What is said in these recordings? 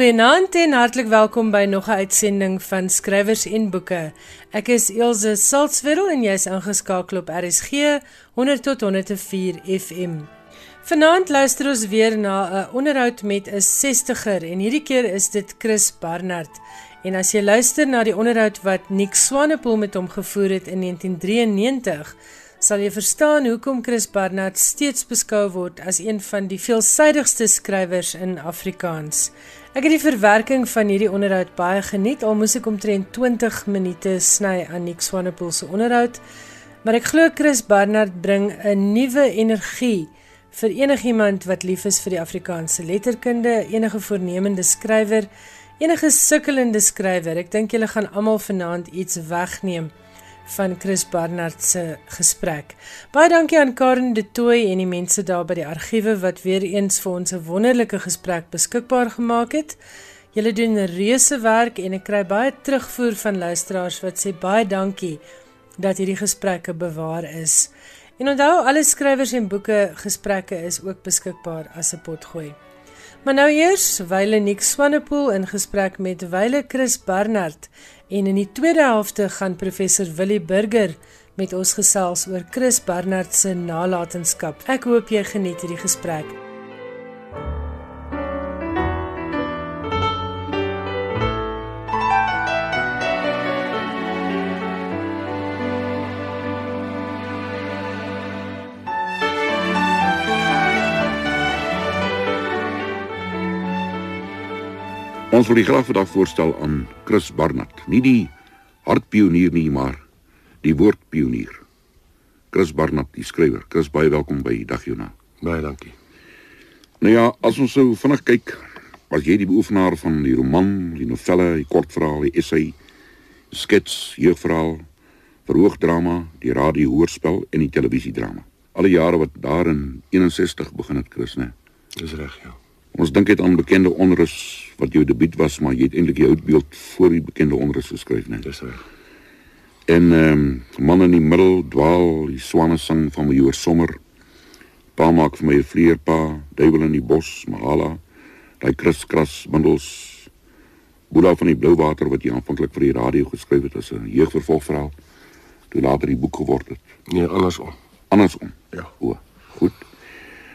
Goeienaand en hartlik welkom by nog 'n uitsending van Skrywers en Boeke. Ek is Elsje Salzwetel en jy's ingeskakel op RSG 100 tot 104 FM. Vanaand luister ons weer na 'n onderhoud met 'n 60er en hierdie keer is dit Chris Barnard. En as jy luister na die onderhoud wat Nick Swanepoel met hom gevoer het in 1993, sal jy verstaan hoekom Chris Barnard steeds beskou word as een van die veelsidigste skrywers in Afrikaans. Ek het die verwerking van hierdie onderhoud baie geniet. Al moes ek omtrent 20 minute sny aan Nick Swanepoel se onderhoud. Maar ek glo Chris Barnard bring 'n nuwe energie vir enigiemand wat lief is vir die Afrikaanse letterkunde, enige voornemende skrywer, enige sukkelende skrywer. Ek dink julle gaan almal vanaand iets wegneem van Chris Barnard se gesprek. Baie dankie aan Karen de Tooy en die mense daar by die argiewe wat weer eens vir ons 'n wonderlike gesprek beskikbaar gemaak het. Julle doen 'n reuse werk en ek kry baie terugvoer van luisteraars wat sê baie dankie dat hierdie gesprekke bewaar is. En onthou alle skrywers en boeke gesprekke is ook beskikbaar as 'n potgooi. Maar nou eers, Wyle Nick Swanepoel in gesprek met Wyle Chris Barnard En in die tweede helfte gaan professor Willie Burger met ons gesels oor Chris Barnard se nalatenskap. Ek hoop jy geniet hierdie gesprek. Ons wil die graag vandag voorstel aan Chris Barnard, nie die hartpionier nie, maar die woordpionier. Chris Barnard, die skrywer. Chris, baie welkom by Dagjona. Baie dankie. Nou ja, as ons sou vinnig kyk, was jy die beoefenaar van die roman, die novelle, die kortverhaal, die essay, die skets, jeugverhaal, verhoogdrama, die radiohoorspel en die televisiedrama. Alle jare wat daar in 61 begin het, Chris, né? Dis reg, ja. Ons dink dit aan bekende onrus wat jou debuut was, maar jy het eintlik jou beeld voor die bekende onrus geskryf, né? Dis reg. En ehm um, man in die middel dwaal die swanne sing van my oor sommer. Pa maak vir my 'n vleerpa, duiwel in die bos, mahala. Daai kriskras bundels. Boela van die blou water wat jy aanvanklik vir die radio geskryf het as 'n jeugvervolgverhaal. Toe later die boek geword het. Nee, andersom. Andersom. Ja. O, goed.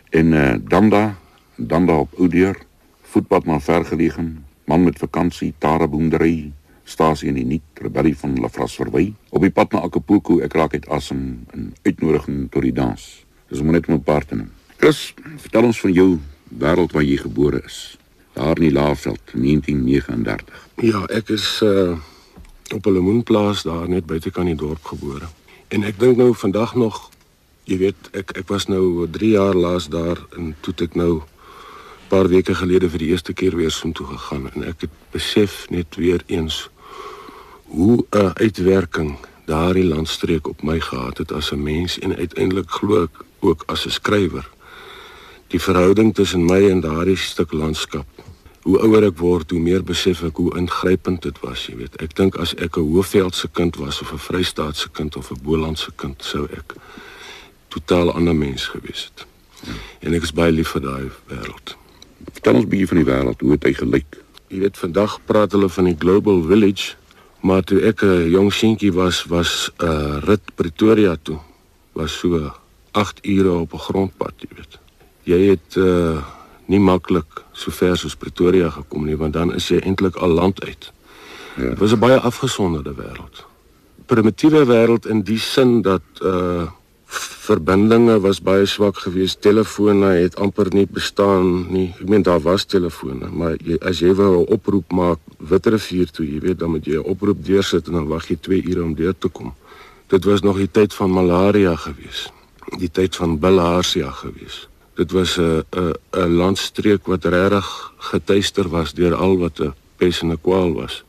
En eh uh, dan daar dan daar op Oudeur, voetpad na vergelegen, man met vakansie, tareboendery, stasie in die nuut, rebellie van Lafras verwy. Op die pad na Acapulco, ek raak uit asem in uitnodiging tot die dans. Dis om net om 'n paar te noem. Chris, vertel ons van jou wêreld waar jy gebore is. Daar in die Laagveld, 1939. Ja, ek is uh op 'n lemoenplaas daar net buite kan die dorp gebore. En ek dink nou vandag nog, jy weet, ek ek was nou 3 jaar laas daar en toe ek nou paar weke gelede vir die eerste keer weer so toe gegaan en ek het besef net weer eens hoe 'n uitwerking daardie landstreek op my gehad het as 'n mens en uiteindelik glo ek ook as 'n skrywer. Die verhouding tussen my en daardie stuk landskap. Hoe ouer ek word, hoe meer besef ek hoe ingrypend dit was, jy weet. Ek dink as ek 'n Hoëveldse kind was of 'n Vrystaatse kind of 'n Bolandse kind, sou ek totaal ander mens gewees het. En ek is baie lief vir daai wêreld. Vertel ons bietjie van die wêreld, hoe het hy gelyk? Jy weet vandag praat hulle van die Global Village, maar toe ek 'n jong seentjie was, was 'n uh, rit Pretoria toe was so 8 ure op 'n grondpad, jy weet. Jy het uh nie maklik so ver soos Pretoria gekom nie, want dan is jy eintlik al land uit. Ja. Dit was 'n baie afgesonderde wêreld. Primitiewe wêreld in die sin dat uh verbindinge was baie swak geweest. Telefone het amper nie bestaan nie. Ek meen daar was telefone, maar jy, as jy wou 'n oproep maak Witrifuur toe, jy weet, dan moet jy 'n oproep deursit en dan wag jy 2 ure om deur te kom. Dit was nog die tyd van malaria geweest. Die tyd van bilhaarsia geweest. Dit was 'n 'n 'n landstreek wat regtig getuister was deur al wat 'n pes en 'n kwaal was.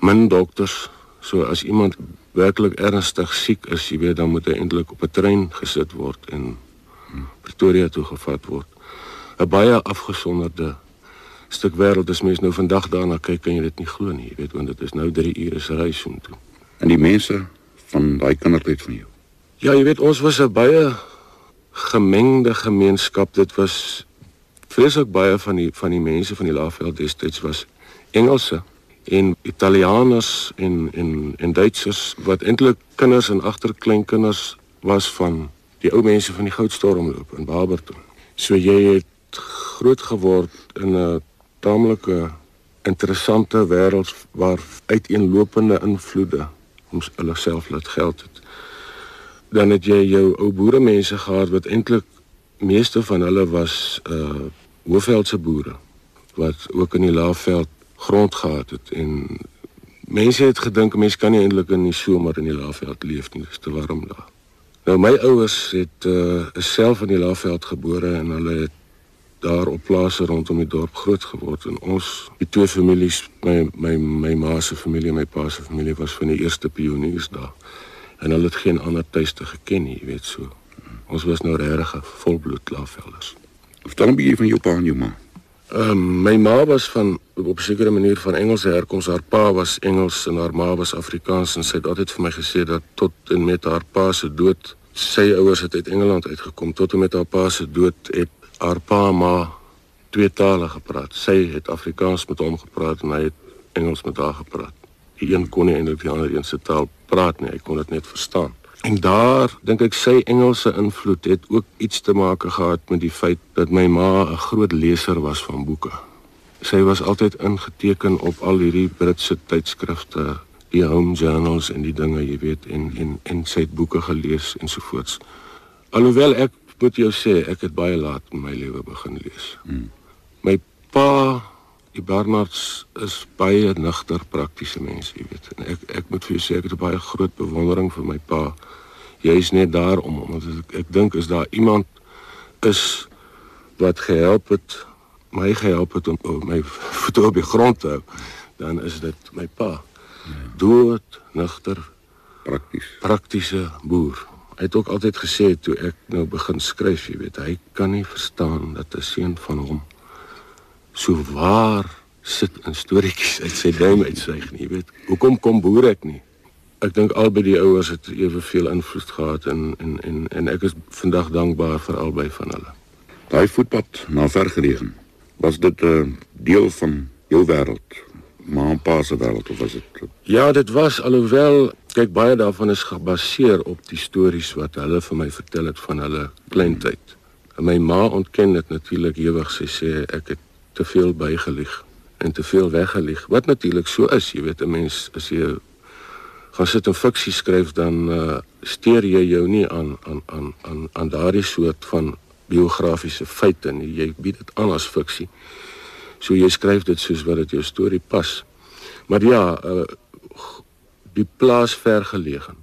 Min dokters, so as iemand werklik ernstig siek is, jy weet, dan moet hy eintlik op 'n trein gesit word en Pretoria toe gevat word. 'n Baie afgesonderde stuk wêreld as mens nou vandag daarna kyk, kan jy dit nie glo nie, jy weet, want dit is nou 3 ure se reis so toe. En die mense van daai kindertyd van jou. Ja, jy weet, ons was 'n baie gemengde gemeenskap. Dit was vreeslik baie van die van die mense van die Laagveld destyds was Engelse en Italianers en en en Duitsers wat eintlik kinders en agterkleinkinders was van die ou mense van die Goudstormloop in Barberton. So jy het groot geword in 'n taamlike interessante wêreld waar uiteenlopende invloede ons hulle self laat geld het. Dan het jy jou ou boere mense gehad wat eintlik meeste van hulle was uh hoofveldse boere wat ook in die Laagveld grond gehad het en mense het gedink mense kan nie eintlik in die somer in die Laagveld leef nie, dit is te warm daar. Nou my ouers het uh is self in die Laagveld gebore en hulle het daar op plase rondom die dorp groot geword en ons die twee families my my my ma se familie en my pa se familie was van die eerste pioniers daar en hulle het geen ander tuiste geken nie, jy weet so. Ons was nou regtig volbloed Laagvelders. Vertel 'n bietjie van jou pa en jou ma. Ehm um, my ma was van op 'n sekere manier van Engelse herkoms. Haar pa was Engels en haar ma was Afrikaans en sy het altyd vir my gesê dat tot en met haar pa se dood, sy ouers het uit Engeland uitgekom. Tot en met haar pa se dood het haar pa en ma twee tale gepraat. Sy het Afrikaans met hom gepraat en hy het Engels met haar gepraat. Die een kon nie eintlik die ander een se taal praat nie. Hy kon dit net verstaan. En daar dink ek sy Engelse invloed het ook iets te maak gehad met die feit dat my ma 'n groot leser was van boeke. Sy was altyd ingeteken op al hierdie Britse tydskrifte, die home journals en die dinge, jy weet, en en en sy het boeke gelees ensovoorts. Alhoewel ek moet jou sê, ek het baie laat in my lewe begin lees. Hmm. My pa Die Barnards is baie nugter praktiese mense, jy weet. En ek ek moet vir jou sê ek het baie groot bewondering vir my pa jy's net daar om omdat ek, ek dink is daar iemand is wat gehelp het my gehelp het om my voete op die grond te hou dan is dit my pa. Ja. dood nugter prakties. Praktiese boer. Hy het ook altyd gesê toe ek nou begin skryf jy weet hy kan nie verstaan dat 'n seun van hom so waar sit in storieetjies uit sy duim uitsuig nie jy weet. Hoekom kom boer ek nie ek dink albei die ouers het eweveel invloed gehad en en en en ek is vandag dankbaar vir albei van hulle. Daai voetpad na vergelegen. Was dit 'n uh, deel van jou wêreld? Maar 'n paar se wêreld of was dit Ja, dit was alhoewel kyk baie daarvan is gebaseer op die stories wat hulle vir my vertel het van hulle kleintyd. En my ma ontken dit natuurlik ewig. Sy sê ek het te veel bygelieg en te veel weggelieg. Wat natuurlik so is, jy weet 'n mens as jy gaan sit en fiksie skryf dan uh, steur jy jou nie aan aan aan aan aan daardie soort van biografiese feite nie. Jy bied dit aan as fiksie. So jy skryf dit soos wat dit jou storie pas. Maar ja, uh, die plaas vergelegen.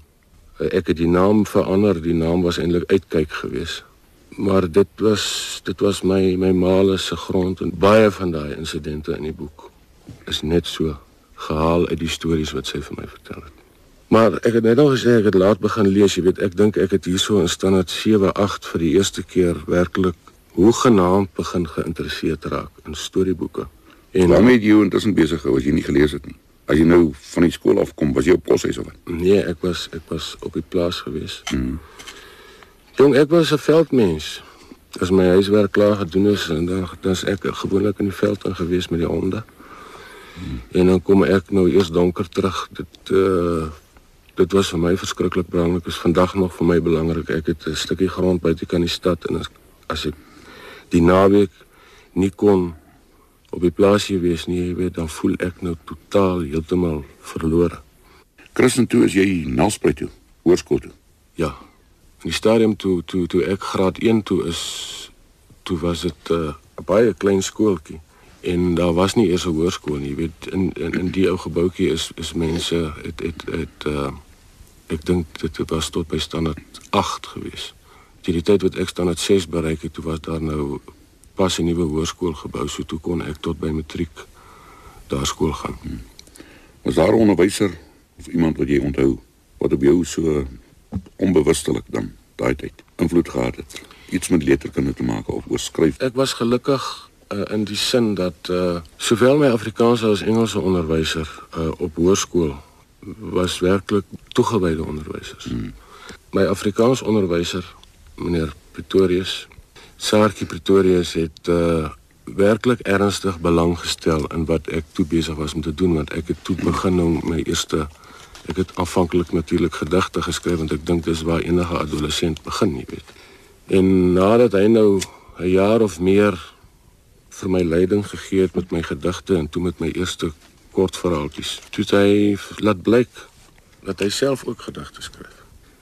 Uh, ek het die naam verander. Die naam was eintlik uitkyk geweest. Maar dit was dit was my my maale se grond en baie van daai insidente in die boek is net so gehaal uit die stories wat sy vir my vertel het. Maar ek het net al gesê ek het laat begin lees, jy weet, ek dink ek het hierso in standaard 7, 8 vir die eerste keer werklik hoe genaamd begin geïnteresseerd raak in storieboeke. En dan het jy intussen besig gehou as jy nie gelees het nie. As jy nou van die skool af kom, was jy op koshuis of wat? Nee, ek was ek was op die plaas gewees. Mm. Jong, ek was 'n veldmens. As my huiswerk klaar gedoen is en dan dan is ek gewoonlik in die veld in gewees met die honde. Mm. En dan kom ek nou eers donker terug. Dit uh dit was vir my verskriklik belangrik. Dit is vandag nog vir my belangrik. Ek het 'n stukkie grond buite kan die stad en as, as ek die naweek nie kon op die plaasie wees nie, jy weet, dan voel ek nou totaal heeltemal verlore. Christen toe is jy Nelspruit toe, hoërskool toe. Ja. In die stadium toe toe toe ek graad 1 toe is, toe was dit 'n uh, baie klein skooltjie en daar was nie eers 'n hoërskool nie, jy weet, in in in die ou gebouetjie is is mense het het het uh ek dink dit was tot by standaard 8 gewees. Die, die tyd wat ek standaard 6 bereik het, toe was daar nou pas 'n nuwe hoërskool gebou, so toe kon ek tot by matriek daar skool gaan. Hmm. Was daar 'n onderwyser of iemand wat jy onthou wat op jou so onbewustelik dan daai tyd invloed gehad het? Iets met letterkunde te maak of oor skryf? Ek was gelukkig uh, in die sin dat uh, sowel my Afrikaanse as Engelse onderwyser uh, op hoërskool was werklik toegewyde onderwysers. Hmm. My Afrikaans onderwyser, meneer Pretorius, Saartjie Pretorius het uh werklik ernstig belang gestel in wat ek toe besig was om te doen want ek het toe begin nou my eerste ek het aanvanklik natuurlik gedigte geskryf want ek dink dis waar enige adolessent begin, jy weet. En nadat hy nou 'n jaar of meer vir my leiding gegee het met my gedigte en toe met my eerste kortverhaaltjies, toe hy laat blyk dat hy self ook gedigte skryf.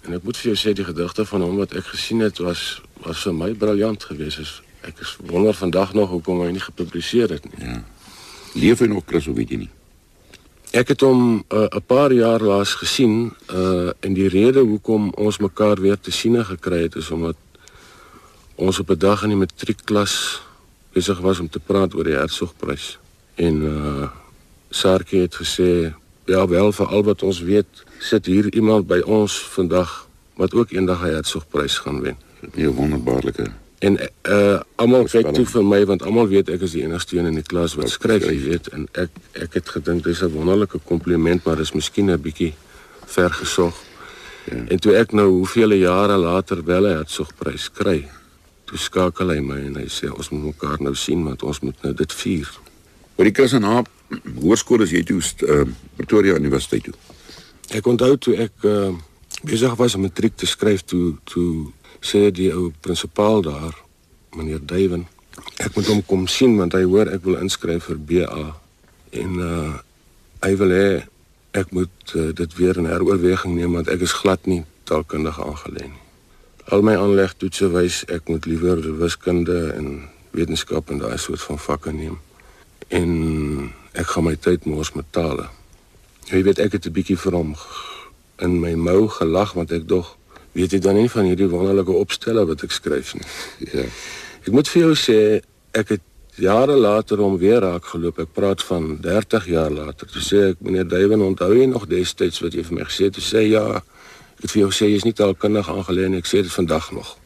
En ek moet vir jou sê die gedigte van hom wat ek gesien het was was vir my briljant geweest ek is wonder vandag nog hoekom hy nie gepubliseer het nie. Ja. Leef hy nog Chris of weet jy nie? Ek het hom eh, 'n uh, paar jaar laas gesien uh en die rede hoekom ons mekaar weer te siene gekry het is omdat ons op 'n dag in die matriekklas besig was om te praat oor die Hertsgprys en uh Sarkie het gesê ja wel vir al wat ons weet sit hier iemand by ons vandag wat ook eendag 'n Hertsgprys gaan wen. 'n Wonderbaarlike En uh almal kyk toe vir my want almal weet ek is die enigste een in die klas wat skryf, jy weet, en ek ek het gedink dis 'n wonderlike kompliment, maar dis miskien 'n bietjie ver gesog. Ja. En toe ek nou hoeveel jare later wel 'n Hertsgprys kry, toe skakel hy my en hy sê ons moet mekaar nou sien want ons moet nou dit vier. Oor die Chris en Haap hoërskool is jy toe uh, Pretoria Universiteit toe. Ek onthou toe ek uh, besig was om matriek te skryf toe toe sê die ou prinsipaal daar, meneer Duiven, ek moet hom kom sien want hy hoor ek wil inskryf vir BA en uh hy wil hê ek moet uh, dit weer in heroorweging neem want ek is glad nie taalkundig aangelê nie. Al my aanlegtoetse wys ek moet liewer wiskunde en wetenskap en daai soort van vakke neem. En ek gaan my tyd mors met tale. Jy weet ek het 'n bietjie vir hom in my mou gelag want ek dog weet jy dan nie van hierdie wonderlike opstelle wat ek skryf nie. Ja. Ek moet vir jou sê ek het jare later om weer raak geloop. Ek praat van 30 jaar later. Toe sê ek meneer Duiven, onthou jy nog destyds wat jy vir my gesê het? Toe sê ja, ek het vir jou gesê jy's nie taalkundig aangeleer nie. Ek sê dit vandag nog.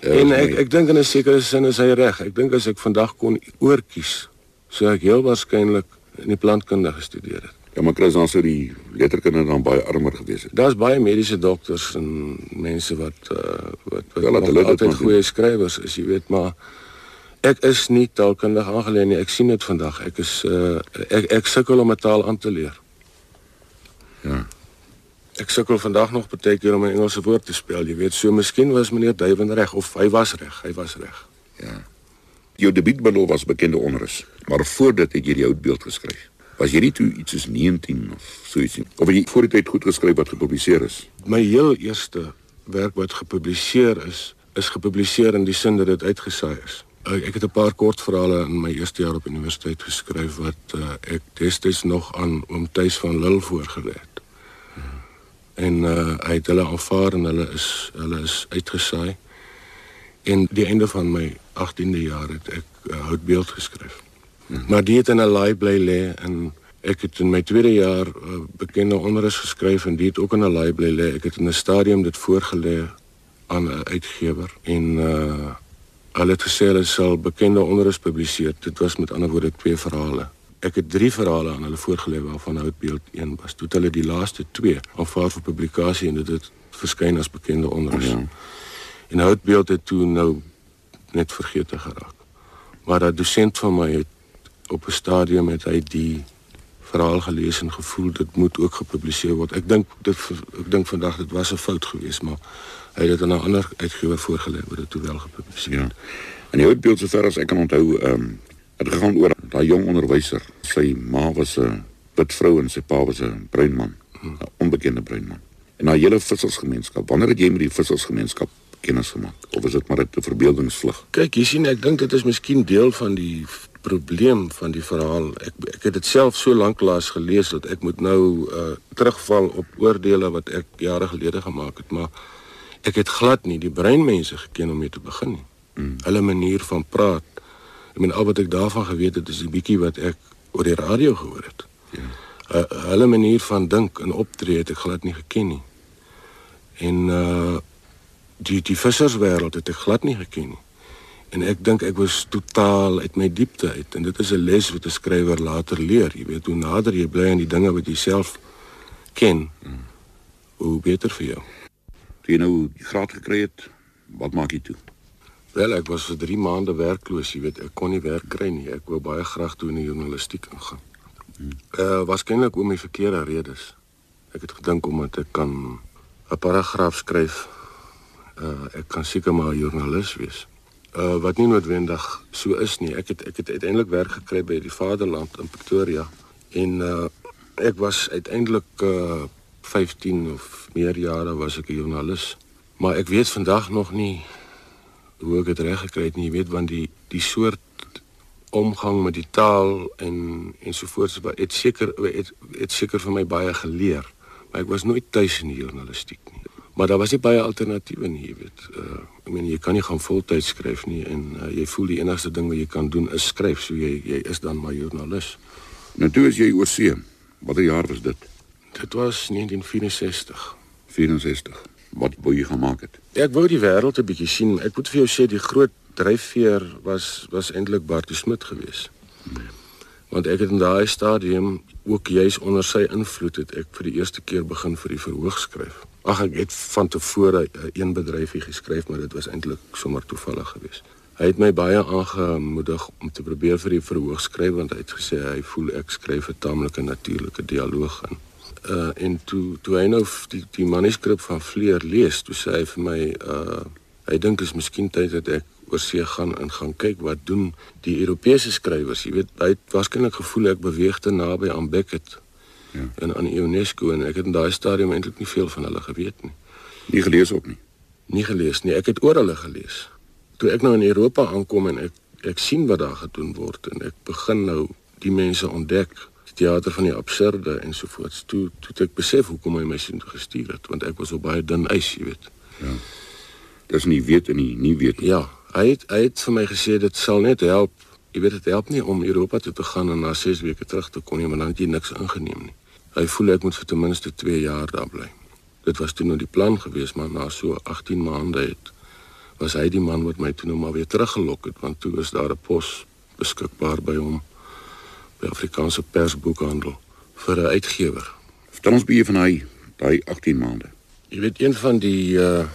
Ja, en ek ek dink in 'n sekere sin is hy reg. Ek dink as ek vandag kon oorkies, sou ek heel waarskynlik in die plantkunde gestudeer het. Ja, maar Chris, dan sou die letterkunde dan baie armer gewees het. Daar's baie mediese dokters en mense wat uh, wat wat ja, hulle altyd goeie skrywers is, jy weet, maar ek is nie taalkundig aangeleer nie. Ek sien dit vandag. Ek is uh, ek ek sukkel om 'n taal aan te leer. Ja. Ek sukkel vandag nog baie keer om 'n Engelse woord te spel. Jy weet, so miskien was meneer Duiven reg of hy was reg. Hy was reg. Ja. Jou debuutbundel was bekende onrus, maar voor dit het jy die oud beeld geskryf. Was jy nie toe iets soos 19 of so iets nie? Of het jy voor die tyd goed geskryf wat gepubliseer is? My heel eerste werk wat gepubliseer is, is gepubliseer in die sin dat dit uitgesaai is. Ek het 'n paar kortverhale in my eerste jaar op universiteit geskryf wat uh, ek destyds nog aan oom Tuis van Lille voorgelê het. Hmm. En uh, hy het hulle aanvaar en hulle is hulle is uitgesaai. En die einde van my 18de jaar het ek uh, houtbeeld geskryf. Maar die het in 'n laai bly lê en ek het in my tweede jaar uh, bekende onderus geskryf en die het ook in 'n laai bly lê. Ek het in 'n stadium dit voorgelê aan 'n uitgewer en uh hulle het gesê hulle sal bekende onderus publiseer. Dit was met ander woorde twee verhale. Ek het drie verhale aan hulle voorgelê waarvan Houtbeeld een was. Toe het hulle die laaste twee aanvaar vir publikasie en dit het verskyn as bekende onderus. Ja. En Houtbeeld het toe nou net vergeet geraak. Maar 'n dosent van my het op 'n stadium het hy die verhaal gelees en gevoel dit moet ook gepubliseer word. Ek dink dit ek dink vandag dit was 'n fout geweest, maar hy het dit aan 'n ander uitgewer voorgelê word dit toe wel gepubliseer. Ja. En jy het beeld sover as ek kan onthou, ehm um, het gegaan oor daai jong onderwyser. Sy ma was 'n wit vrou en sy pa was 'n bruin man, 'n onbekende bruin man. En na hele vissersgemeenskap, wanneer het jy met die vissersgemeenskap kennis gemaak of is dit maar 'n verbeeldingsvlug? Kyk, jy sien, ek dink dit is miskien deel van die probleem van die verhaal. Ek ek het dit self so lank laas gelees dat ek moet nou uh terugval op oordeele wat ek jare gelede gemaak het, maar ek het glad nie die breinmense geken om mee te begin nie. Mm. Hulle manier van praat. Ek meen al wat ek daarvan geweet het is 'n bietjie wat ek oor die radio gehoor het. Ja. Uh, hulle manier van dink en optree het ek glad nie geken nie. En uh die die visserswêreld het ek glad nie geken nie. En ek dink ek was totaal uit my diepte uit en dit is 'n les wat 'n skrywer later leer. Jy weet hoe nader jy bly aan die dinge wat jy self ken, hmm. hoe beter vir jou. Toe jy nou die graad gekry het, wat maak jy toe? Wel, ek was vir 3 maande werkloos, jy weet, ek kon nie werk kry nie. Ek wou baie graag toe in die journalistiek ingaan. Hmm. Uh waarskynlik om die verkeerde redes. Ek het gedink omdat ek kan 'n paragraaf skryf. Uh ek kan seker maar 'n joernalis wees. Uh wat nie noodwendig so is nie. Ek het ek het uiteindelik werk gekry by die Vaderland in Pretoria en uh ek was uiteindelik uh 15 of meer jare was ek 'n joernalis. Maar ek weet vandag nog nie hoe ek dit reg gekry het nie. Jy weet want die die soort omgang met die taal en ensovoorts het seker het, het seker vir my baie geleer. Maar ek was nooit tuis in die journalistiek nie. Maar daar was nie baie alternatiewe nie, jy weet. Uh ek meen jy kan nie gaan voltyds skryf nie en uh, jy voel die enigste ding wat jy kan doen is skryf, so jy jy is dan maar joernalis. Nou toe is jy oor see. Watter jaar was dit? Dit was 1964. 64. Wat wou jy gemaak het? Ek wou die wêreld 'n bietjie sien. Ek moet vir jou sê die groot dryfveer was was eintlik Bartie Smit geweest. Hmm. Want ek het in daai stadium ook juis onder sy invloed het ek vir die eerste keer begin vir die verhoog skryf. Ag ek het van tevore een bedryfie geskryf, maar dit was eintlik sommer toevallig geweest. Hy het my baie aangemoedig om te probeer vir die verhoog skryf want hy het gesê hy voel ek skryf 'n taamlike natuurlike dialoog in. Uh en toe toe hy nou die die manuskrip van Vleer lees, toe sê hy vir my uh hy dink is miskien tyd dat ek oor see gaan en gaan kyk wat doen die Europese skrywers. Jy weet, hy het waarskynlik gevoel ek beweeg te naby aan Beckett ja. en aan UNESCO en ek het in daai stadium eintlik nie veel van hulle geweet nie. Nie gelees op nie. Nie gelees nie. Ek het oor hulle gelees. Toe ek nou in Europa aankom en ek ek sien wat daar gedoen word en ek begin nou die mense ontdek die teater van die absurde ensovoorts toe toe ek besef hoekom hy my sien gestuur het want ek was op baie dun ys jy weet ja dis nie weet en nie nie weet nie. ja hy het hy het vir my gesê dit sal net help jy weet dit help nie om Europa toe te gaan en na 6 weke terug te kom nie maar dan het jy niks ingeneem nie hy voel ek moet vir ten minste 2 jaar daar bly dit was toe nou die plan geweest maar na so 18 maande het was hy die man wat my toe nou maar weer teruggelok het want toe is daar 'n pos beskikbaar by hom by Afrikaanse persboekhandel vir 'n uitgewer. Vertel ons bietjie van hy daai 18 maande. Jy weet een van die uh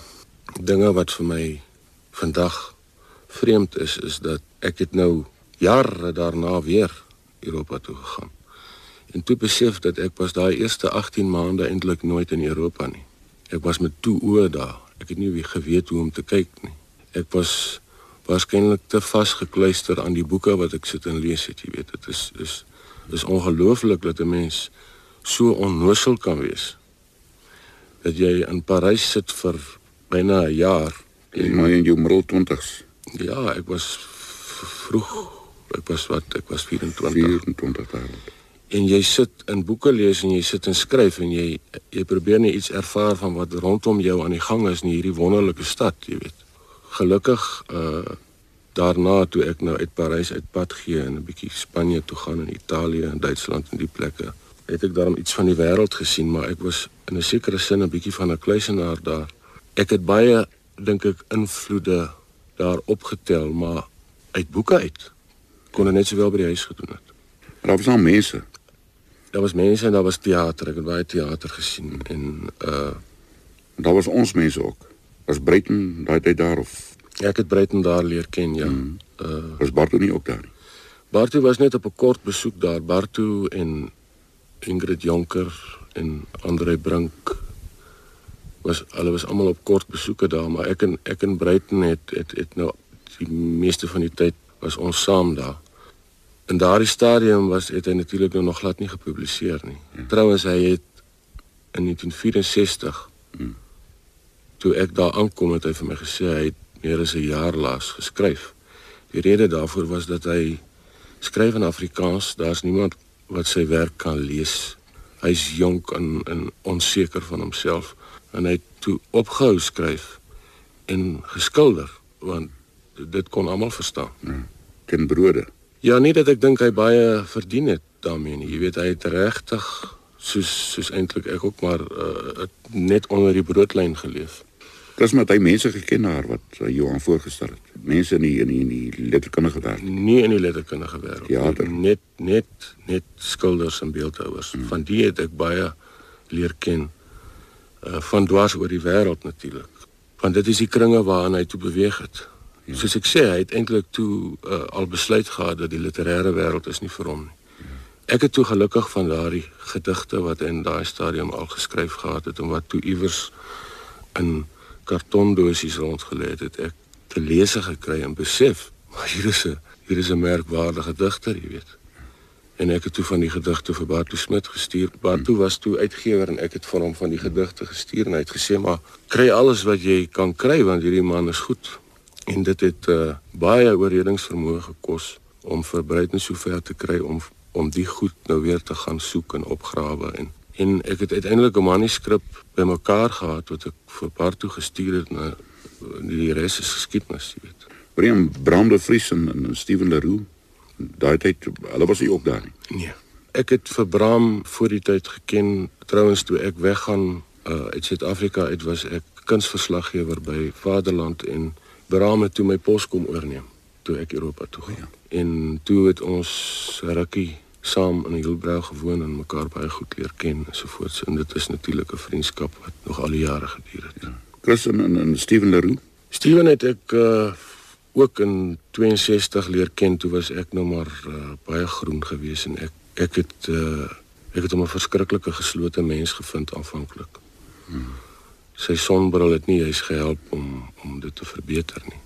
dinge wat vir my vandag vreemd is is dat ek het nou jare daarna weer Europa toe gegaan. En toe besef dat ek was daai eerste 18 maande eintlik nooit in Europa nie. Ek was met toe oë daar. Ek het nie wie geweet hoe om te kyk nie. Ek was waarskynlik te vasgekluister aan die boeke wat ek sit en lees het, jy weet. Dit is is is ongelooflik dat 'n mens so onnosel kan wees. Dat jy in Parys sit vir byna 'n jaar en maar in jou middel 20s. Ja, ek was vroeg. Ek was wat ek was 24. 24 jaar oud. En jy sit in boeke lees en jy sit en skryf en jy jy probeer net iets ervaar van wat rondom jou aan die gang is in hierdie wonderlike stad, jy weet. Gelukkig uh daarna toe ek nou uit Parys uit pad gee en 'n bietjie Spanje toe gaan en Italië en Duitsland en die plekke het ek daarom iets van die wêreld gesien maar ek was in 'n sekere sin 'n bietjie van 'n kluisenaar daar. Ek het baie dink ek invloede daar opgetel maar uit boeke uit kon net sowel by die huis gedoen het. Maar daar was al mense daar was mense en daar was teater ek het baie teater gesien en uh daar was ons mense ook Was Breiten daai tyd daar of ek het Breiten daar leer ken, ja. Mm. Uh was Bartu nie ook daar nie? Bartu was net op 'n kort besoek daar. Bartu en Ingrid Jonker en Andre Brink was hulle was almal op kort besoeke daar, maar ek en ek en Breiten het het het nou die meeste van die tyd was ons saam daar. In daardie stadium was het hy natuurlik nou nog glad nie gepubliseer nie. Ja. Trouwens hy het in 1964 mm toe ek daar aankom het hy vir my gesê hy het meer as 'n jaar laas geskryf. Die rede daarvoor was dat hy skryf in Afrikaans, daar's niemand wat sy werk kan lees. Hy's jonk en en onseker van homself en hy het toe opgehou skryf en geskilder want dit kon almal verstaan. Ja, ken brode. Ja, nie dat ek dink hy baie verdien het daarmee nie. Jy weet hy het regtig soos soos eintlik ek ook maar uh, net onder die broodlyn geleef. Dis met hy mense geken daar wat uh, Johan voorgestel het. Mense in die in die, in die letterkundige wêreld. Nie in die letterkundige wêreld. Ja, net net net skilders en beeldhouers. Hmm. Van die het ek baie leer ken. Uh van dwars oor die wêreld natuurlik. Want dit is die kringe waarna hy toe beweeg het. Ja. Soos ek sê, hy het eintlik toe uh, al besluit gehad dat die literêre wêreld is nie vir hom nie. Ja. Ek het toe gelukkig van daardie gedigte wat in daai stadium al geskryf gehad het en wat toe iewers in kartondosies rondgelê het, het ek te lees gekry en besef, maar hier is 'n hier is 'n merkwaardige digter, jy weet. En ek het toe van die gedigte vir Bartu Smit gestuur. Bartu was toe uitgewer en ek het vir hom van die gedigte gestuur en hy het gesê maar kry alles wat jy kan kry want hierdie man is goed. En dit het uh, baie oorredingsvermoë gekos om vir Bruiten sover te kry om om die goed nou weer te gaan soek en opgrawe en en ek het uiteindelik 'n manuskrip bymekaar gehad wat ek vir Bartu gestuur het na die res is geskiedenis, jy weet. Brian Brande Vries en, en Steven Leroux, daai tyd hulle was nie ook daar nie. Nee. Ek het vir Bram voor die tyd geken. Trouwens toe ek weggaan uh, uit Suid-Afrika uit was ek kunsverslaggewer by Vaderland en Bram het toe my pos kom oorneem toe ek Europa toe gaan. Ja. En toe het ons rukkie saam in Hielbrau gewoon en mekaar baie goed leer ken en so voort. En dit is natuurlik 'n vriendskap wat nog al die jare geduur het. Ja. Chris en, en Steven Leroux. Steven het ek uh, ook in 62 leer ken toe was ek nou maar uh, baie groen gewees en ek ek het uh, ek het hom 'n verskriklike geslote mens gevind aanvanklik. Hmm. Sy sonbril het nie eens gehelp om om dit te verbeter nie.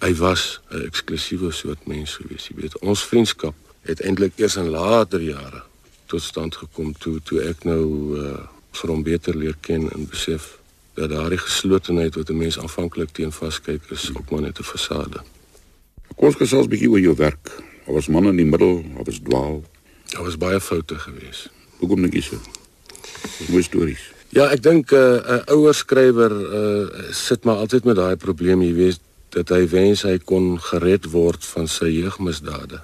Hy was 'n eksklusiewe soort mens gewees, jy weet. Ons vriendskap het eintlik eers in later jare tot stand gekom toe toe ek nou uh, vir hom beter leer ken en besef dat daardie geslotenheid wat 'n mens aanvanklik teen vaskyk is ook maar net 'n fasade. Kom ons gesels 'n bietjie oor jou werk. Daar was manne in die middel, daar was dwaal. Daar was baie foute geweest. Hoekom dink jy so? Mooi stories. Ja, ek dink eh, 'n uh, ouer skrywer uh, sit maar altyd met daai probleem, jy weet, dat hy wens hy kon gered word van sy jeugmisdade.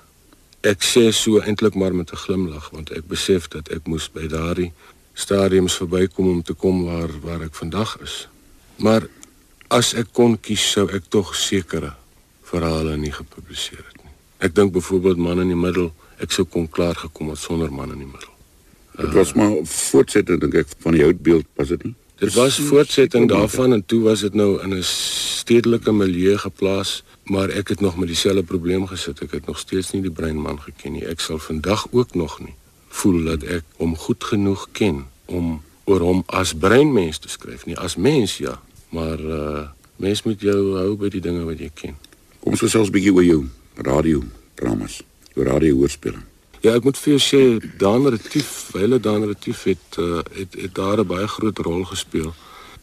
Ek sê so eintlik maar met 'n glimlag want ek besef dat ek moes by daardie stadiums verbykom om te kom waar waar ek vandag is. Maar as ek kon kies sou ek tog sekere verhale nie gepubliseer het nie. Ek dink byvoorbeeld man in die middel, ek sou kon klaar gekom het sonder man in die middel. Dit was maar voortsetting dink ek van die houtbeeld was dit nie? Dit was voortsetting daarvan en toe was dit nou in 'n stedelike milieu geplaas, maar ek het nog met dieselfde probleem gesit. Ek het nog steeds nie die breinman geken nie. Ek sal vandag ook nog nie voel dat ek hom goed genoeg ken om oor hom as breinmens te skryf nie as mens ja maar uh mens moet jou hou by die dinge wat jy ken kom ons gesels 'n bietjie oor jou radio dramas jou radio hoorspelling ja ek moet vir jou sê Dan Retief hele Dan Retief het, uh, het het daar 'n baie groot rol gespeel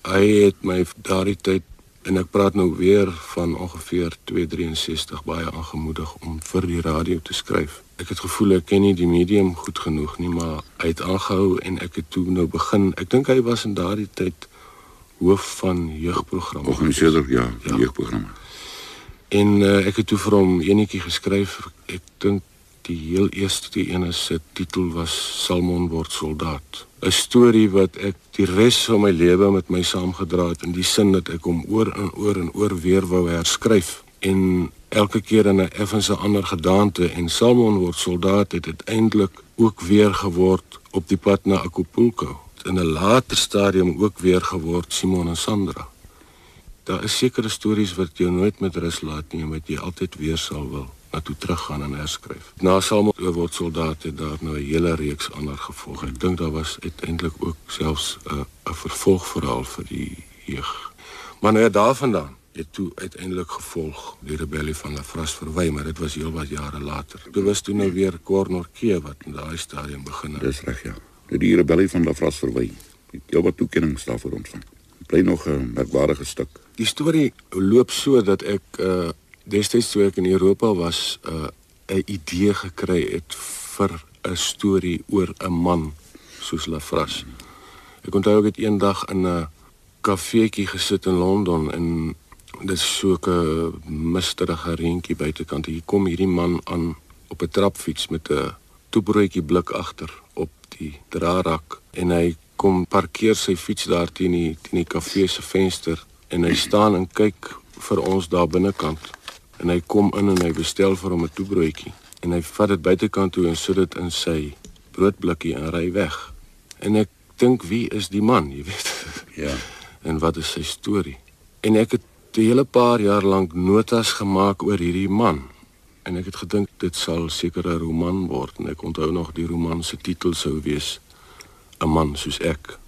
hy het my daardie tyd en ek praat nou weer van ongeveer 263 baie aangemoedig om vir die radio te skryf ek het gevoel ek ken nie die medium goed genoeg nie, maar hy het aangehou en ek het toe nou begin. Ek dink hy was in daardie tyd hoof van jeugprogramme. Organiseerder, ja, ja. jeugprogramme. En uh, ek het toe vir hom enetjie geskryf. Ek dink die heel eerste een se titel was Salmon word soldaat. 'n Storie wat ek die res van my lewe met my saamgedra het in die sin dat ek hom oor en oor en oor weer wou herskryf en elke keer in 'n effense ander gedaante en Salmon word soldaat het uiteindelik ook weer geword op die pad na Acapulco in 'n later stadium ook weer geword Simon en Sandra. Daar is sekere stories wat jou nooit met rus laat nie wat jy altyd weer sal wil na toe teruggaan en herskryf. Na Salmon word soldaat het daar nou 'n hele reeks ander gevolge. Ek dink daar was uiteindelik ook selfs 'n 'n vervolgverhaal vir die jeug. Maar nou ja, daarvandaan het toe uiteindelik gevolg die rebellie van Lafras verwy, maar dit was heelwat jare later. Dit was toe nou weer Kornorke wat in daai stadium begin het. Dis reg ja. Die rebellie van Lafras verwy. Heelwat toekennings daarvoor ontvang. Bly nog 'n merkwaardige stuk. Die storie loop so dat ek uh destyds toe ek in Europa was, uh 'n idee gekry het vir 'n storie oor 'n man soos Lafras. Ek onthou ek het eendag in 'n kafeetjie gesit in Londen en dis so 'n misterige reentjie buitekant. Hier kom hierdie man aan op 'n trapfiets met 'n toebroodjie blik agter op die drarak en hy kom parkeer sy fiets daar teen die teen die kafee se venster en hy staan en kyk vir ons daar binnekant. En hy kom in en hy bestel vir hom 'n toebroodjie en hy vat dit buitekant toe en sit dit in sy broodblikkie en ry weg. En ek dink wie is die man, jy weet? Ja. en wat is sy storie? En ek het 'n hele paar jaar lank notas gemaak oor hierdie man en ek het gedink dit sal seker 'n roman word en ek onthou nog die roman se titel sou wees 'n man soos ek.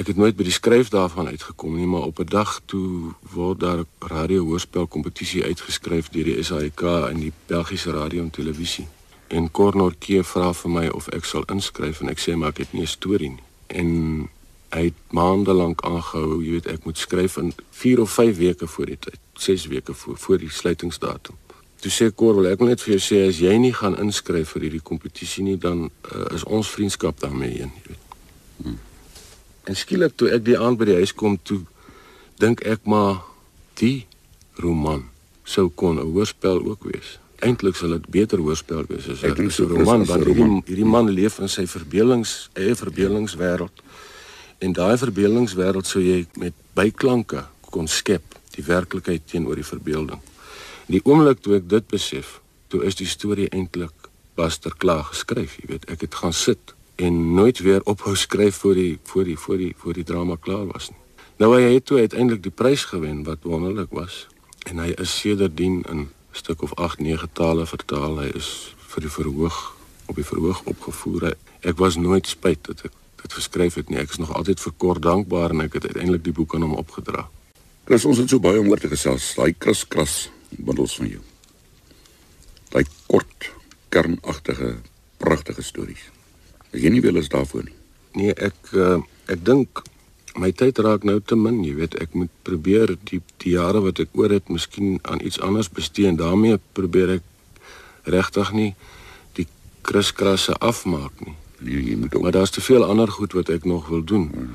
Ek het nooit by die skryf daarvan uitgekom nie, maar op 'n dag toe word daar 'n radio hoorspel kompetisie uitgeskryf deur die SAIK en die Belgiese radio en televisie. En Cornorke vra vir my of ek sal inskryf en ek sê maar ek het nie 'n storie nie. En hy het maande lank aangehou, jy weet ek moet skryf in 4 of 5 weke voor die tyd, 6 weke voor voor die sluitingsdatum. Toe sê Cor, wil ek wil net vir jou sê as jy nie gaan inskryf vir hierdie kompetisie nie, dan uh, is ons vriendskap daarmee heen, jy weet. Hmm. En skielik toe ek die aand by die huis kom toe dink ek maar die roman sou kon 'n hoorspel ook wees. Eintlik sal dit beter hoorspel wees as 'n roman want hierdie hierdie man leef in sy verbeeldings eie verbeeldingswêreld. En daai verbeeldingswêreld sou jy met byklanke kon skep die werklikheid teenoor die verbeelding. Die oomblik toe ek dit besef, toe is die storie eintlik baster klaar geskryf, jy weet, ek het gaan sit en nooit weer ophou skryf voor die voor die voor die voor die drama klaar was nie. Nou hy het toe uiteindelik die prys gewen wat wonderlik was en hy is sedertdien in 'n stuk of 8 9 tale vertaal. Hy is vir die verhoog op die verhoog opgevoer. Ek was nooit spyt dat ek dit geskryf het nie. Ek is nog altyd vir kort dankbaar en ek het uiteindelik die boek aan hom opgedra. Chris, ons het so baie om oor te gesels. Daai kras kras bundels van jou. Daai kort kernagtige pragtige stories. Ek weet nie wel is daarvoor nie. Nee, ek uh, ek dink my tyd raak nou te min, jy weet, ek moet probeer die die jare wat ek oor het, miskien aan iets anders bestee en daarmee probeer ek regtig nie die kriskrasse afmaak nie. Nee, jy moet ook. Maar daar's te veel ander goed wat ek nog wil doen. Ja,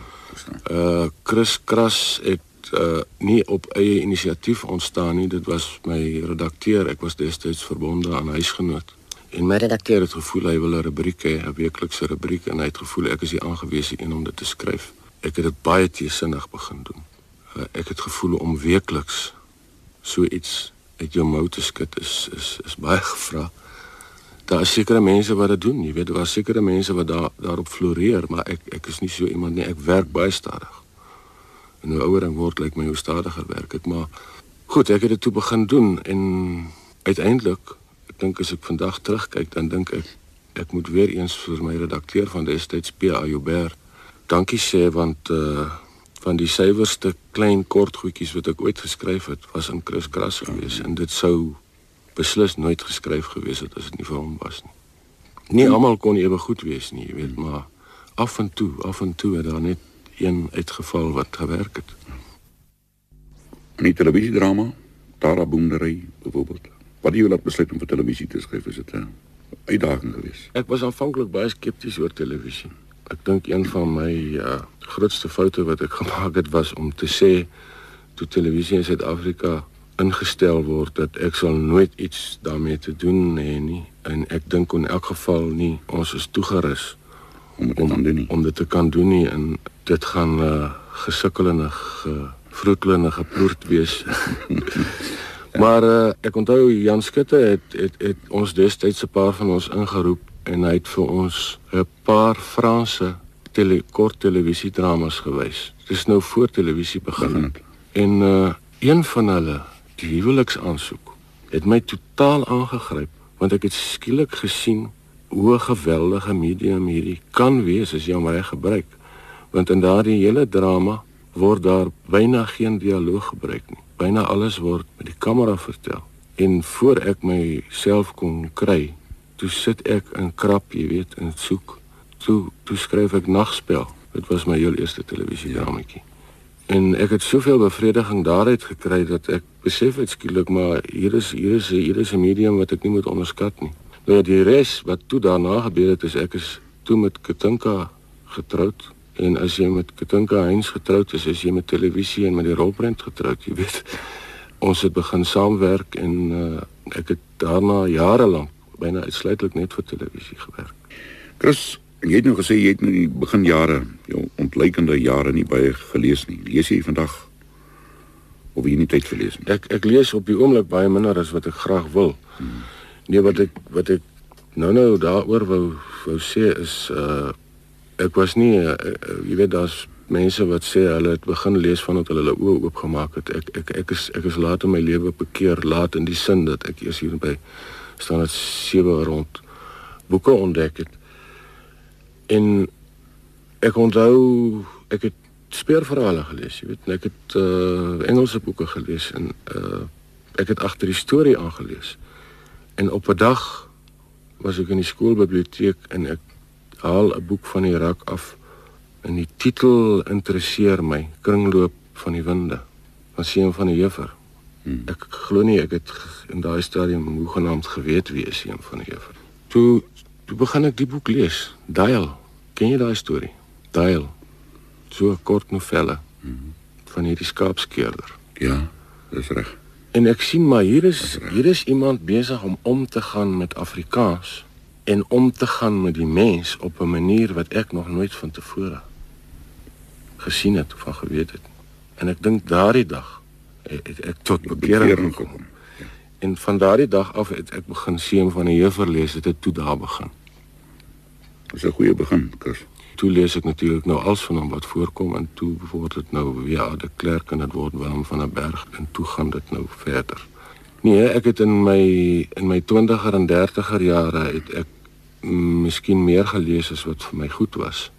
uh kriskras het uh nie op eie inisiatief ontstaan nie. Dit was my redakteur. Ek was destyds verbonde aan huisgenoot. En my redakteur het gevoel hy wil 'n rubriek hê, 'n weeklikse rubriek en hy het gevoel ek is die aangewese een om dit te skryf. Ek het dit baie teesinnig begin doen. Uh, ek het gevoel om weekliks so iets uit jou mou te skud is is is baie gevra. Daar is sekere mense wat dit doen, jy weet, daar is sekere mense wat daar daarop floreer, maar ek ek is nie so iemand nie. Ek werk baie stadig. En hoe ouer ek word, lyk my hoe stadiger werk ek, maar goed, ek het dit toe begin doen en uiteindelik ek dink as ek vandag terugkyk dan dink ek ek moet weer eens vir my redakteur van destyds PA Joubert dankie sê want uh van die suiwerste klein kort goedjies wat ek ooit geskryf het was in Chris Kras gewees en dit sou beslis nooit geskryf gewees het as dit nie vir hom was nie. Nie almal kon ewe goed wees nie, jy weet, maar af en toe, af en toe het daar net een uitgeval wat gewerk het. In die televisiedrama Tara Boondery byvoorbeeld. Wat jou laat besluit om vir televisie te skryf? Is dit 'n uitdaging geweest? Ek was aanvanklik baie skepties oor televisie. Ek dink een van my uh, grootste foute wat ek gemaak het was om te sê toe televisie in Suid-Afrika ingestel word dat ek sal nooit iets daarmee te doen hê nie en ek dink in elk geval nie ons is toegerus om dit om, doen nie. om dit te kan doen nie en dit gaan uh, gesukkel en gevroetelende geploerd wees Maar uh, ek onthou Jan Skutte het, het het ons destyds 'n paar van ons ingeroep en hy het vir ons 'n paar Franse tele kort televisiedramas gewys. Dis nou voor televisie begin het. En uh een van hulle, die huweliksaansoek, het my totaal aangegryp want ek het skielik gesien hoe 'n geweldige medium hierdie kan wees as jy hom reg gebruik. Want in daardie hele drama word daar byna geen dialoog gebruik nie byna alles word met die kamera vertel. En voor ek myself kon kry, toe sit ek in krap, jy weet, en soek. Toe toe skryf ek nagspel. Dit was my heel eerste televisiedramatjie. En ek het soveel bevrediging daaruit gekry dat ek besef het skielik maar hier is hier is hier is 'n medium wat ek nie moet onderskat nie. Nou ja, die res wat toe daarna gebeur het is ek is toe met Katinka getroud En as jy met Katinka Heinz getroud is, is jy met televisie en met die rolprent getroud, jy weet. Ons het begin saamwerk en uh, ek het daarna jare lank byna uitsluitlik net vir televisie gewerk. Chris, jy het nou gesê jy het in die begin jare, jou ontleikende jare nie baie gelees nie. Lees jy vandag of jy nie tyd vir lees nie? Ek ek lees op die oomblik baie minder as wat ek graag wil. Hmm. Nee, wat ek wat ek nou nou daaroor wou wou sê is uh ek was nie uh, jy weet daar's mense wat sê hulle het begin lees vandat hulle hulle oë oopgemaak het. Ek ek ek is ek is laat in my lewe bekeer, laat in die sin dat ek eers hier by staan het sewe rond boeke ontdek het. En ek onthou ek het speurverhale gelees, jy weet, ek het uh Engelse boeke gelees en uh ek het agter die storie aangelees. En op 'n dag was ek in die skoolbiblioteek en ek haal 'n boek van die rak af en die titel interesseer my, Kringloop van die winde van Seun van die Juffers. Hmm. Ek glo nie ek het in daai stadium hoegenaamd geweet wie is Seun van die Juffers. Toe toe begin ek die boek lees, Dial. Ken jy daai storie? Dial. So 'n kort novelle hmm. van hierdie skaapskeerder. Ja, dis reg. En ek sien maar hier is hier is iemand besig om om te gaan met Afrikaans en om te gaan met die mens op 'n manier wat ek nog nooit van tevore gesien het of van geweet het. En ek dink daardie dag het, het ek tot bekering gekom. Ja. En van daardie dag af het ek begin seën van die Juffrou lees, het dit toe daar begin. Dis 'n goeie begin, Chris. Toe lees ek natuurlik nou als van hom wat voorkom en toe word dit nou ja, de Klerk en dit word Willem van der Berg en toe gaan dit nou verder. Nee, ek het in my in my 20er en 30er jare het ek miskien meer gelees as wat vir my goed was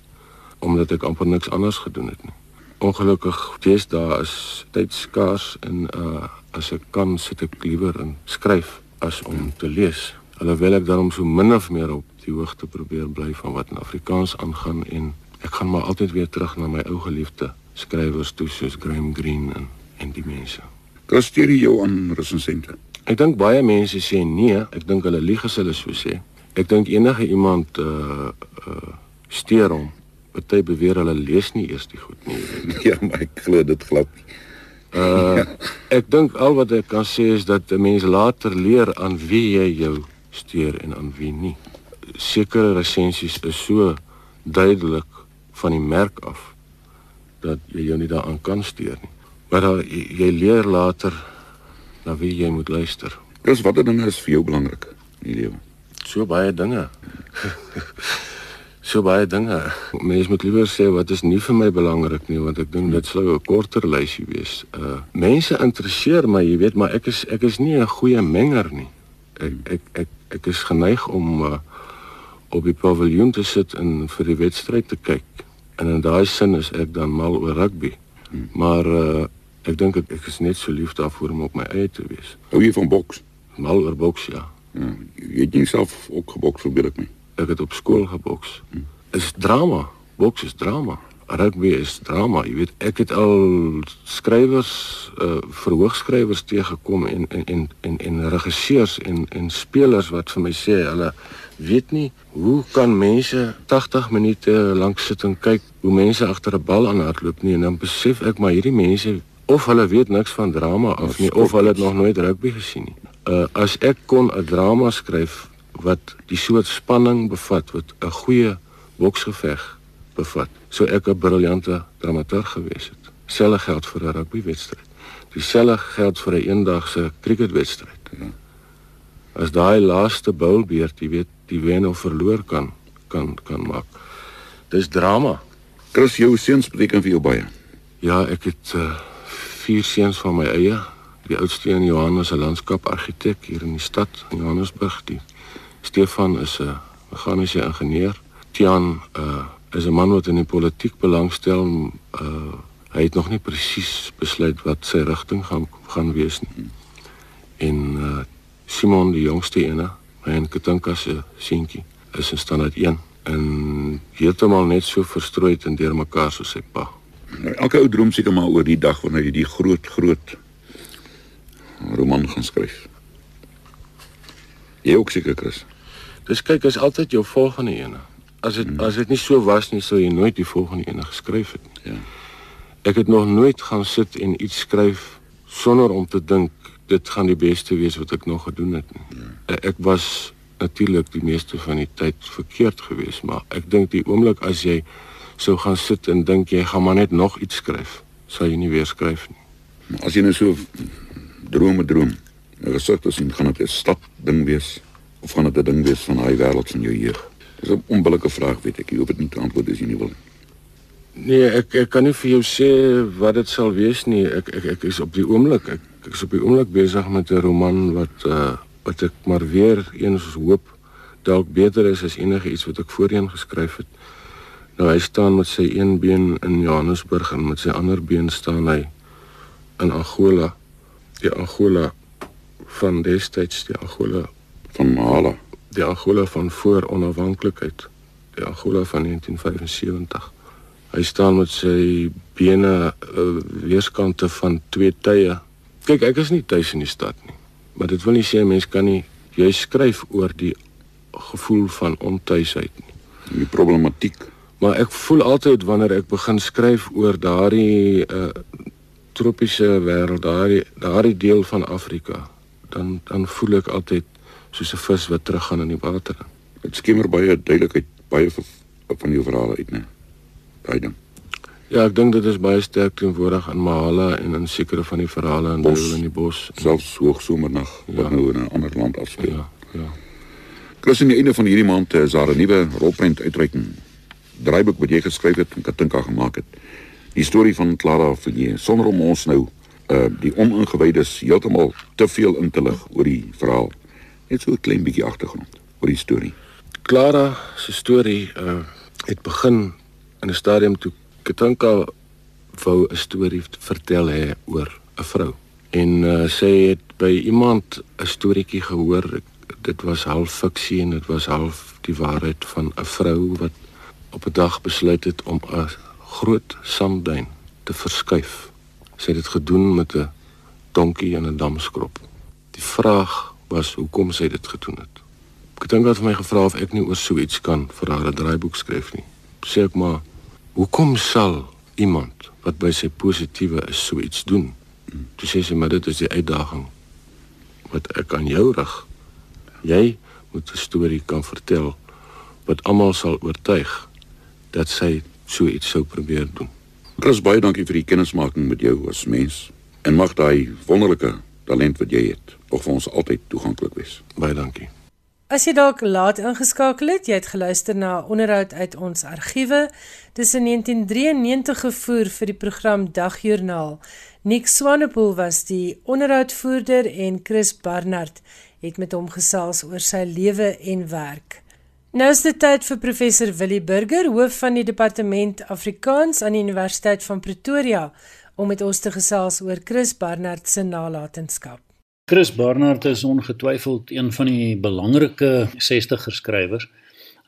omdat ek amper niks anders gedoen het nie. Ongelukkig deesdae is tyd skaars en uh as ek kan sit ek liewer en skryf as om te lees. Alhoewel ek daarom so min of meer op die hoogte probeer bly van wat in Afrikaans aangaan en ek gaan maar altyd weer terug na my ou geliefde skrywers toe soos Graham Greene en en die mense. Jy jou aan resensente? Ek dink baie mense sê nee, ek dink hulle lieg as hulle so sê. Ek dink enige iemand uh uh steur hom. Party beweer hulle lees nie eers die goed nie. ja, maar ek glo dit glad nie. Uh ek dink al wat ek kan sê is dat 'n mens later leer aan wie jy jou steur en aan wie nie. Sekere resensies is so duidelik van die merk af dat jy jou nie daaraan kan steur nie. Maar dan jy leer later na wie jy moet luister. Dis watter dinge is vir jou belangrik in die lewe? So baie dinge. so baie dinge. Mense moet liewer sê wat is nie vir my belangrik nie want ek dink dit sou 'n korter lysie wees. Uh mense interesseer my, jy weet, maar ek is ek is nie 'n goeie menger nie. Ek ek ek ek is geneig om uh, op die paviljoen te sit en vir die wedstryd te kyk. En in daai sin is ek dan mal oor rugby. Maar uh ek dink ek, ek is net so lief daarvoor om op my eie te wees. Hou jy van boks? Mal oor boks, ja. Ja, jy het jouself ook geboks, weet ek nie. Ek het op skool geboks. Hm. Is drama. Boks is drama. Rugby is drama. Jy weet, ek het al skrywers, uh verhoogskrywers teëgekom en en en en en regisseurs en en spelers wat vir my sê hulle weet nie hoe kan mense 80 minute lank sit en kyk hoe mense agter 'n bal aanhardloop nie en dan besef ek maar hierdie mense of hulle weet niks van drama af nie of hulle het nog nooit rugby gesien nie uh, as ek kon 'n drama skryf wat die soort spanning bevat wat 'n goeie boksgeveg bevat, sou ek 'n briljante dramaturg gewees het. Selfe geld vir 'n rugbywedstryd. Dieselfde geld vir 'n een eendagse cricketwedstryd. Ja. As daai laaste bowlbeurt, jy weet, die wen of verloor kan kan kan maak. Dis drama. Chris, jou seuns beteken vir jou baie. Ja, ek het uh, vier seuns van my eie die oudste een Johannes 'n landskapargitek hier in die stad in Johannesburg. Die Stefan is 'n meganiese ingenieur. Tian uh, is 'n man wat in die politiek belangstel. Uh, hy het nog nie presies besluit wat sy rigting gaan gaan wees nie. En uh, Simon die jongste ene my en Katinka se seentjie is in standaard 1 en heeltemal net so verstrooid en deurmekaar soos sy pa. Elke ou droom seker maar oor die dag wanneer jy die groot groot roman gaan skryf. Jy ook seker Chris. Dis kyk is altyd jou volgende ene. As dit hmm. as dit nie so was nie sou jy nooit die volgende ene geskryf het nie. Ja. Ek het nog nooit gaan sit en iets skryf sonder om te dink dit gaan die beste wees wat ek nog gedoen het nie. Ja. E, ek was natuurlik die meeste van die tyd verkeerd geweest, maar ek dink die oomblik as jy sou gaan sit en dink jy gaan maar net nog iets skryf, sal jy nie weer skryf nie. As jy nou so drome droom. Nou gesig te sien gaan dit 'n stap ding wees of gaan dit 'n ding wees van daai wêreld van jou jeug. Dis 'n onbillike vraag weet ek. Ek hoop dit nie te antwoord as jy nie wil. Nee, ek ek kan nie vir jou sê wat dit sal wees nie. Ek ek ek is op die oomblik ek, ek is op die oomblik besig met 'n roman wat uh wat ek maar weer eens hoop dalk beter is as enige iets wat ek voorheen geskryf het. Nou hy staan met sy een been in Johannesburg en met sy ander been staan hy in Angola. Die Angola van destyds, die Angola van Mahala, die Angola van voor onafhanklikheid, die Angola van 1975. Hy staan met sy bene uh, weerskante van twee tye. Kyk, ek is nie tuis in die stad nie. Maar dit wil nie sê 'n mens kan nie jy skryf oor die gevoel van ontuisheid nie. Die problematiek. Maar ek voel altyd wanneer ek begin skryf oor daardie uh tropiese wêreld, daardie daardie deel van Afrika, dan dan voel ek altyd soos 'n vis wat teruggaan in die water. Dit skemer baie duidelikheid baie van jou verhale uit, né? Baie ding. Ja, ek dink dit is baie sterk teenwoordig in Mahala en in sekere van die verhale in Duiwel in die bos. Selfs hoogsomernag wat Ja. nou in 'n ander land afspeel. Ja, ja. Plus aan die einde van hierdie maand is daar 'n nuwe rolprent uitreiking. Draaiboek wat jy geskryf het en Katinka gemaak het. Die storie van Clara Villiers sonder om ons nou uh die oningewydes heeltemal te veel in te lig oor die verhaal. Net so 'n klein bietjie agtergrond oor die storie. Clara se storie uh het begin in 'n stadium toe Katinka wou 'n storie vertel hê oor 'n vrou. En uh, sy het by iemand 'n storieetjie gehoor. Dit was half fiksie en dit was half die waarheid van 'n vrou wat op 'n dag besluit het om 'n groot sandduin te verskuif. Sy het dit gedoen met 'n donkie en 'n damskrop. Die vraag was hoekom sy dit gedoen het. Ek dink dat my gevra of ek nie oor so iets kan vir haar 'n draaiboek skryf nie. Sê ek maar, hoekom sal iemand wat by sy positiewe is so iets doen? Toe sê sy maar dit is die uitdaging wat ek aan jou rig. Jy moet 'n storie kan vertel wat almal sal oortuig dat sy so iets sou probeer doen. Chris baie dankie vir die kennismaking met jou as mens en mag daai wonderlike talent wat jy het nog vir ons altyd toeganklik wees. Baie dankie. As jy dalk laat ingeskakel het, jy het geluister na 'n onderhoud uit ons argiewe. Dis in 1993 gevoer vir die program Dagjoernaal. Nick Swanepoel was die onderhoudvoerder en Chris Barnard het met hom gesels oor sy lewe en werk. Nou is dit tyd vir professor Willie Burger, hoof van die departement Afrikaans aan die Universiteit van Pretoria, om met ons te gesels oor Chris Barnard se nalatenskap. Chris Barnard is ongetwyfeld een van die belangrike 60er skrywers.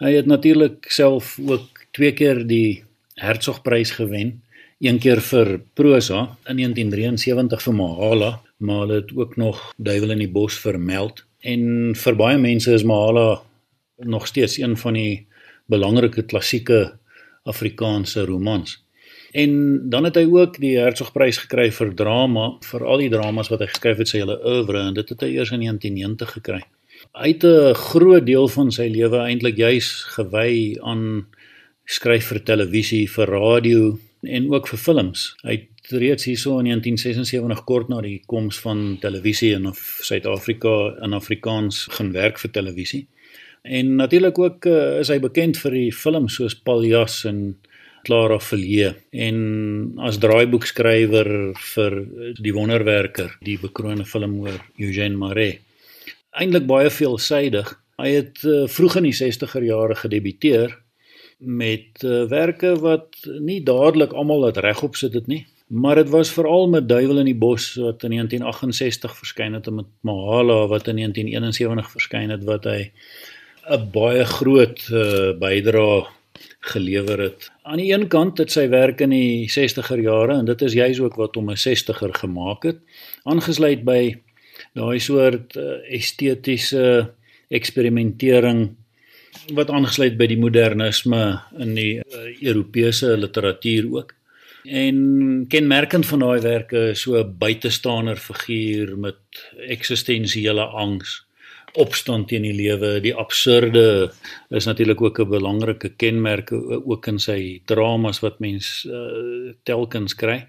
Hy het natuurlik self ook twee keer die Hertzogprys gewen, een keer vir prosa in 1973 vir Mahala, maar hulle het ook nog Duiwel in die bos vermeld. En vir baie mense is Mahala nog steeds een van die belangrike klassieke Afrikaanse romans. En dan het hy ook die Hertzogprys gekry vir drama, vir al die dramas wat hy geskryf het sy hele oeuvre en dit het hy eers in 1990 gekry. Hy het 'n groot deel van sy lewe eintlik juis gewy aan skryf vir televisie, vir radio en ook vir films. Hy het reeds hierso in 1976 kort na die koms van televisie in Af- Suid-Afrika in Afrikaans gaan werk vir televisie. En natuurlik ook uh, is hy bekend vir die films soos Paljas en Clara Villiers en as draaiboekskrywer vir Die Wonderwerker, die bekroonde film oor Eugène Marais. Eintlik baie veelsidig. Hy het uh, vroeg in die 60er jare gedebuteer met uh, werke wat nie dadelik almal dit regop sit dit nie, maar dit was veral met Duiwel in die bos wat in 1968 verskyn het en met Mahala wat in 1971 verskyn het wat hy 'n baie groot uh, bydrae gelewer het. Aan die een kant het sy werk in die 60er jare en dit is juis ook wat hom 'n 60er gemaak het, aangesluit by daai soort uh, estetiese eksperimentering wat aangesluit by die modernisme in die uh, Europese literatuur ook. En kenmerkend van daai werke is so 'n buitestander figuur met eksistensiële angs, opstand teen die lewe, die absurde is natuurlik ook 'n belangrike kenmerk ook in sy dramas wat mens uh, telkens kry.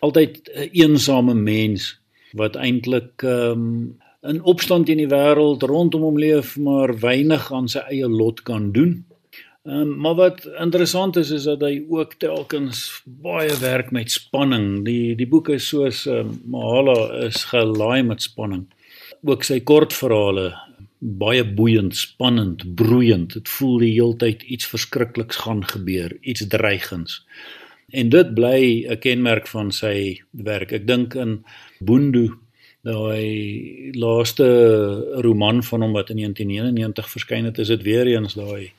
Altyd 'n eensame mens wat eintlik um, in opstand teen die wêreld rondom hom leef maar weinig aan sy eie lot kan doen. Ehm um, maar wat interessant is is dat hy ook telkens baie werk met spanning. Die die boek is soos um, Mahala is gelaai met spanning. Ook sy kortverhale baie boeiend, spannend, broeiend. Dit voel die heeltyd iets verskrikliks gaan gebeur, iets dreigends. En dit bly 'n kenmerk van sy werk. Ek dink in Boondu, daai laaste roman van hom wat in 1991 verskyn het, is dit weer eens daai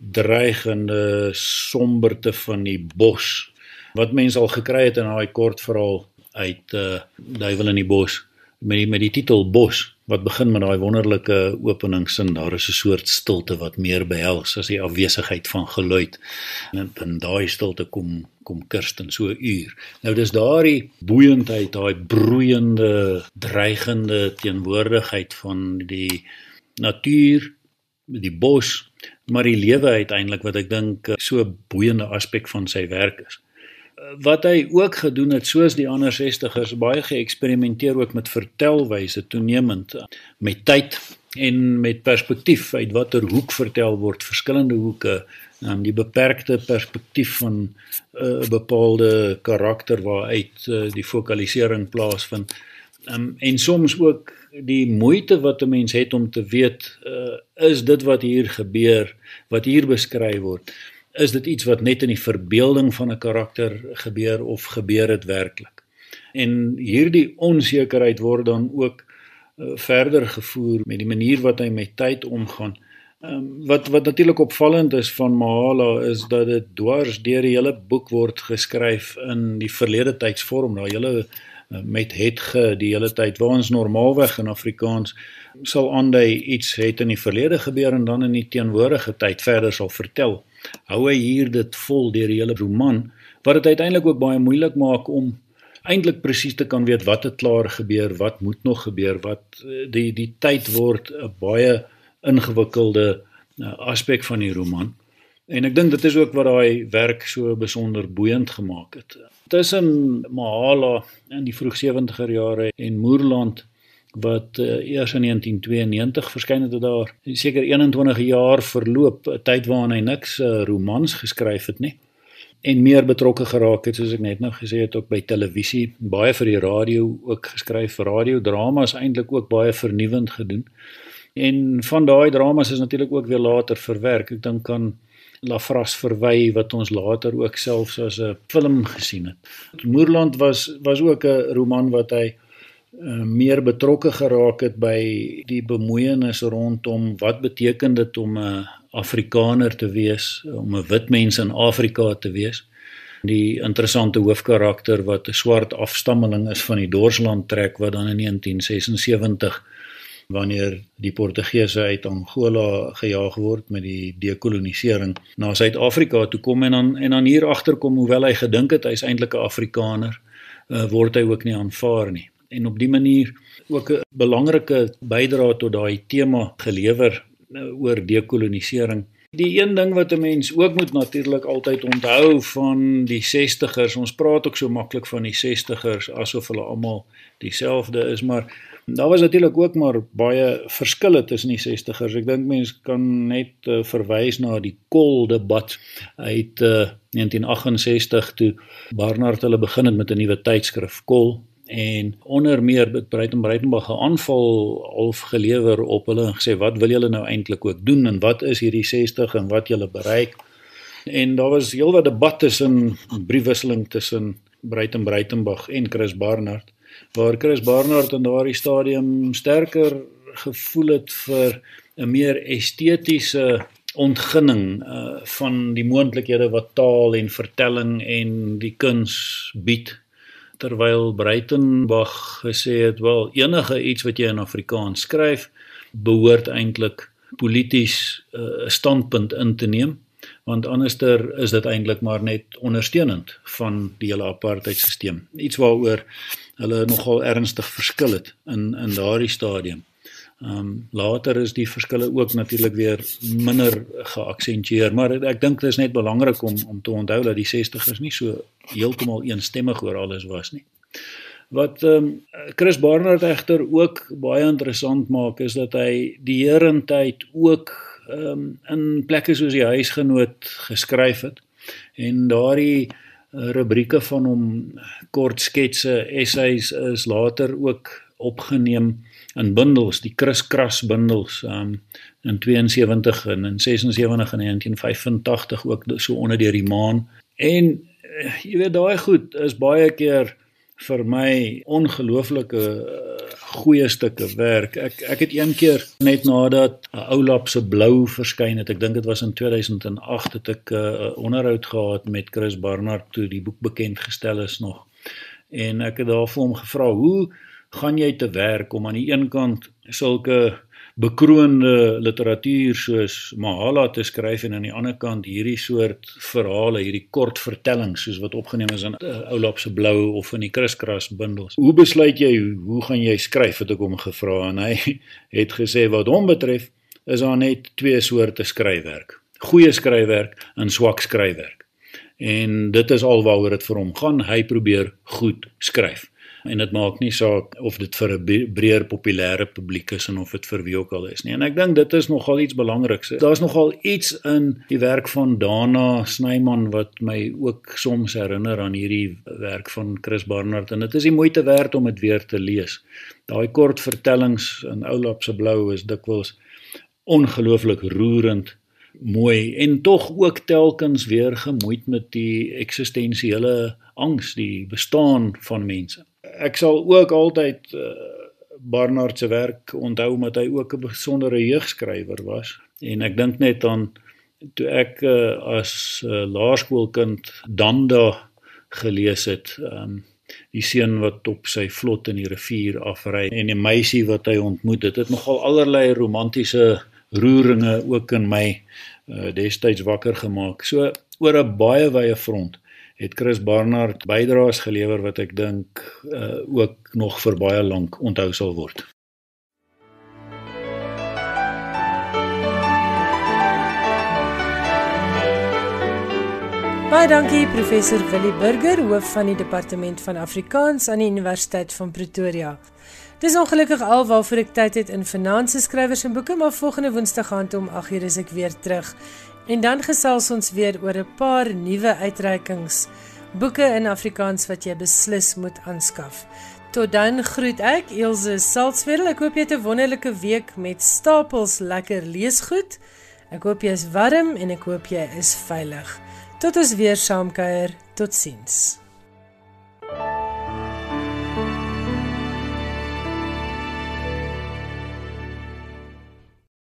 dreigende somberte van die bos wat mense al gekry het in daai kort verhaal uit uh Duiwel in die bos met die, met die titel Bos wat begin met daai wonderlike openingssin daar is 'n soort stilte wat meer behels as die afwesigheid van geluid. En in daai stilte kom kom Kirsten so 'n uur. Nou dis daardie boeiendheid daai broeiende dreigende teenwoordigheid van die natuur die bos maar die lewe uiteindelik wat ek dink so 'n boeiende aspek van sy werk is wat hy ook gedoen het soos die ander 60ers baie geëksperimenteer ook met vertelwyse toenemend met tyd en met perspektief uit watter hoek vertel word verskillende hoeke um, die beperkte perspektief van 'n uh, bepaalde karakter waaruit uh, die fokalisering plaasvind. Um, en soms ook die moeite wat 'n mens het om te weet uh, is dit wat hier gebeur wat hier beskryf word is dit iets wat net in die verbeelding van 'n karakter gebeur of gebeur dit werklik? En hierdie onsekerheid word dan ook uh, verder gevoer met die manier wat hy met tyd omgaan. Um, wat wat natuurlik opvallend is van Mahala is dat dit dwars deur die hele boek word geskryf in die verlede tydsvorm, daai hele uh, met het ge die hele tyd waar ons normaalweg in Afrikaans sal aandui iets het in die verlede gebeur en dan in die teenwoordige tyd verder sal vertel hou hy hier dit vol deur die hele roman wat dit uiteindelik ook baie moeilik maak om eintlik presies te kan weet wat het klaar gebeur, wat moet nog gebeur, wat eh, die die tyd word 'n baie ingewikkelde eh, aspek van die roman. En ek dink dit is ook wat daai werk so besonder boeiend gemaak het. Tussen Mahala in die vroeg 70er jare en Moerland wat uh, eers in 1992 verskyn het daar seker 21 jaar verloop 'n tyd waarin hy niks uh, romans geskryf het nie en meer betrokke geraak het soos ek net nou gesê het ook by televisie baie vir die radio ook geskryf vir radiodramas eintlik ook baie vernuwend gedoen. En van daai dramas is natuurlik ook weer later verwerk. Ek dink aan Lafras verwy wat ons later ook selfs as 'n film gesien het. Moerland was was ook 'n roman wat hy uh, meer betrokke geraak het by die bemoeienis rondom wat beteken dit om 'n Afrikaner te wees, om 'n wit mens in Afrika te wees. Die interessante hoofkarakter wat 'n swart afstammeling is van die Dorsland trek wat dan in 1976 wanneer die Portugese uit Angola gejaag word met die dekolonisering na Suid-Afrika toe kom en dan en dan hier agterkom hoewel hy gedink het hy's eintlik 'n Afrikaner uh, word hy ook nie aanvaar nie en op die manier ook 'n belangrike bydrae tot daai tema gelewer nou, oor dekolonisering. Die een ding wat 'n mens ook moet natuurlik altyd onthou van die 60ers, ons praat ook so maklik van die 60ers asof hulle almal dieselfde is, maar daar was natuurlik ook maar baie verskille tussen die 60ers. Ek dink mense kan net uh, verwys na die kol debat uit uh, 1968 toe Barnard hulle begin het met 'n nuwe tydskrif Kol en onder meer het Breiten Breitenberg 'n aanval half gelewer op hulle en gesê wat wil julle nou eintlik ook doen en wat is hierdie 60 en wat julle bereik? En daar was heelwat debat tussen briefwisseling tussen Breiten Breitenberg en Chris Barnard waar Chris Barnard in daardie stadium sterker gevoel het vir 'n meer estetiese ontginning uh, van die moontlikhede wat taal en vertelling en die kuns bied terwyl Breitenberg gesê het wel enige iets wat jy in Afrikaans skryf behoort eintlik polities eh, 'n uh, standpunt in te neem want anderster is dit eintlik maar net ondersteunend van die hele apartheidstelsel iets waaroor hulle nogal ernstig verskil het in in daardie stadium Ehm um, later is die verskille ook natuurlik weer minder geaksentueer, maar ek dink dit is net belangrik om om te onthou dat die 60ers nie so heeltemal eensstemmig oor alles was nie. Wat ehm um, Chris Barnard egter ook baie interessant maak is dat hy die herentyd ook ehm um, in plekke soos die huisgenoot geskryf het en daardie uh, rubrieke van hom kort sketse essays is later ook opgeneem in bundels die Chris Kras bundels um, in 72 en in 76 en 1985 ook so onder deur die maan en uh, jy weet daai goed is baie keer vir my ongelooflike uh, goeie stukke werk. Ek ek het een keer net nadat 'n ou lap se blou verskyn het, ek dink dit was in 2008 het ek 'n uh, onderhoud gehad met Chris Barnard toe die boek bekend gestel is nog. En ek het daar vir hom gevra, "Hoe gaan jy te werk om aan die een kant sulke bekroonde literatuur soos Mahala te skryf en aan die ander kant hierdie soort verhale, hierdie kort vertellings soos wat opgeneem is in uh, Oulap se Blou of in die Kriskras bundels. Hoe besluit jy hoe gaan jy skryf het ek hom gevra en hy het gesê wat hom betref is daar net twee soorte skryfwerk. Goeie skryfwerk en swak skryfwerk. En dit is alwaaroor dit vir hom gaan. Hy probeer goed skryf en dit maak nie saak of dit vir 'n breër populêre publiek is en of dit vir wie ook al is nie. En ek dink dit is nogal iets belangriks. Daar's nogal iets in die werk van Dana Snyman wat my ook soms herinner aan hierdie werk van Chris Barnard en dit is die moeite werd om dit weer te lees. Daai kort vertellings in Oulap se blou is dikwels ongelooflik roerend mooi en tog ook telkens weer gemoeid met die eksistensiële angs die bestaan van mense ek sal ook altyd uh, Barnard se werk onthou omdat hy ook 'n besondere jeugskrywer was. En ek dink net aan toe ek uh, as uh, laerskoolkind Danda gelees het um, die seun wat op sy vlot in die rivier afry en die meisie wat hy ontmoet het het nogal allerlei romantiese roeringe ook in my uh, destyds wakker gemaak. So oor 'n baie wye front het Chris Barnard bydraes gelewer wat ek dink uh, ook nog vir baie lank onthou sal word. Baie dankie professor Willie Burger, hoof van die departement van Afrikaans aan die Universiteit van Pretoria. Dis ongelukkig al waarvoor ek tyd het in finansies skrywers en boeke, maar volgende Woensdag aand om 8:00 is ek weer terug. En dan gesels ons weer oor 'n paar nuwe uitreikings boeke in Afrikaans wat jy beslis moet aanskaf. Tot dan groet ek Elsje Salzwetel. Ek hoop jy het 'n wonderlike week met stapels lekker leesgoed. Ek hoop jy is warm en ek hoop jy is veilig. Tot ons weer saamkuier. Totsiens.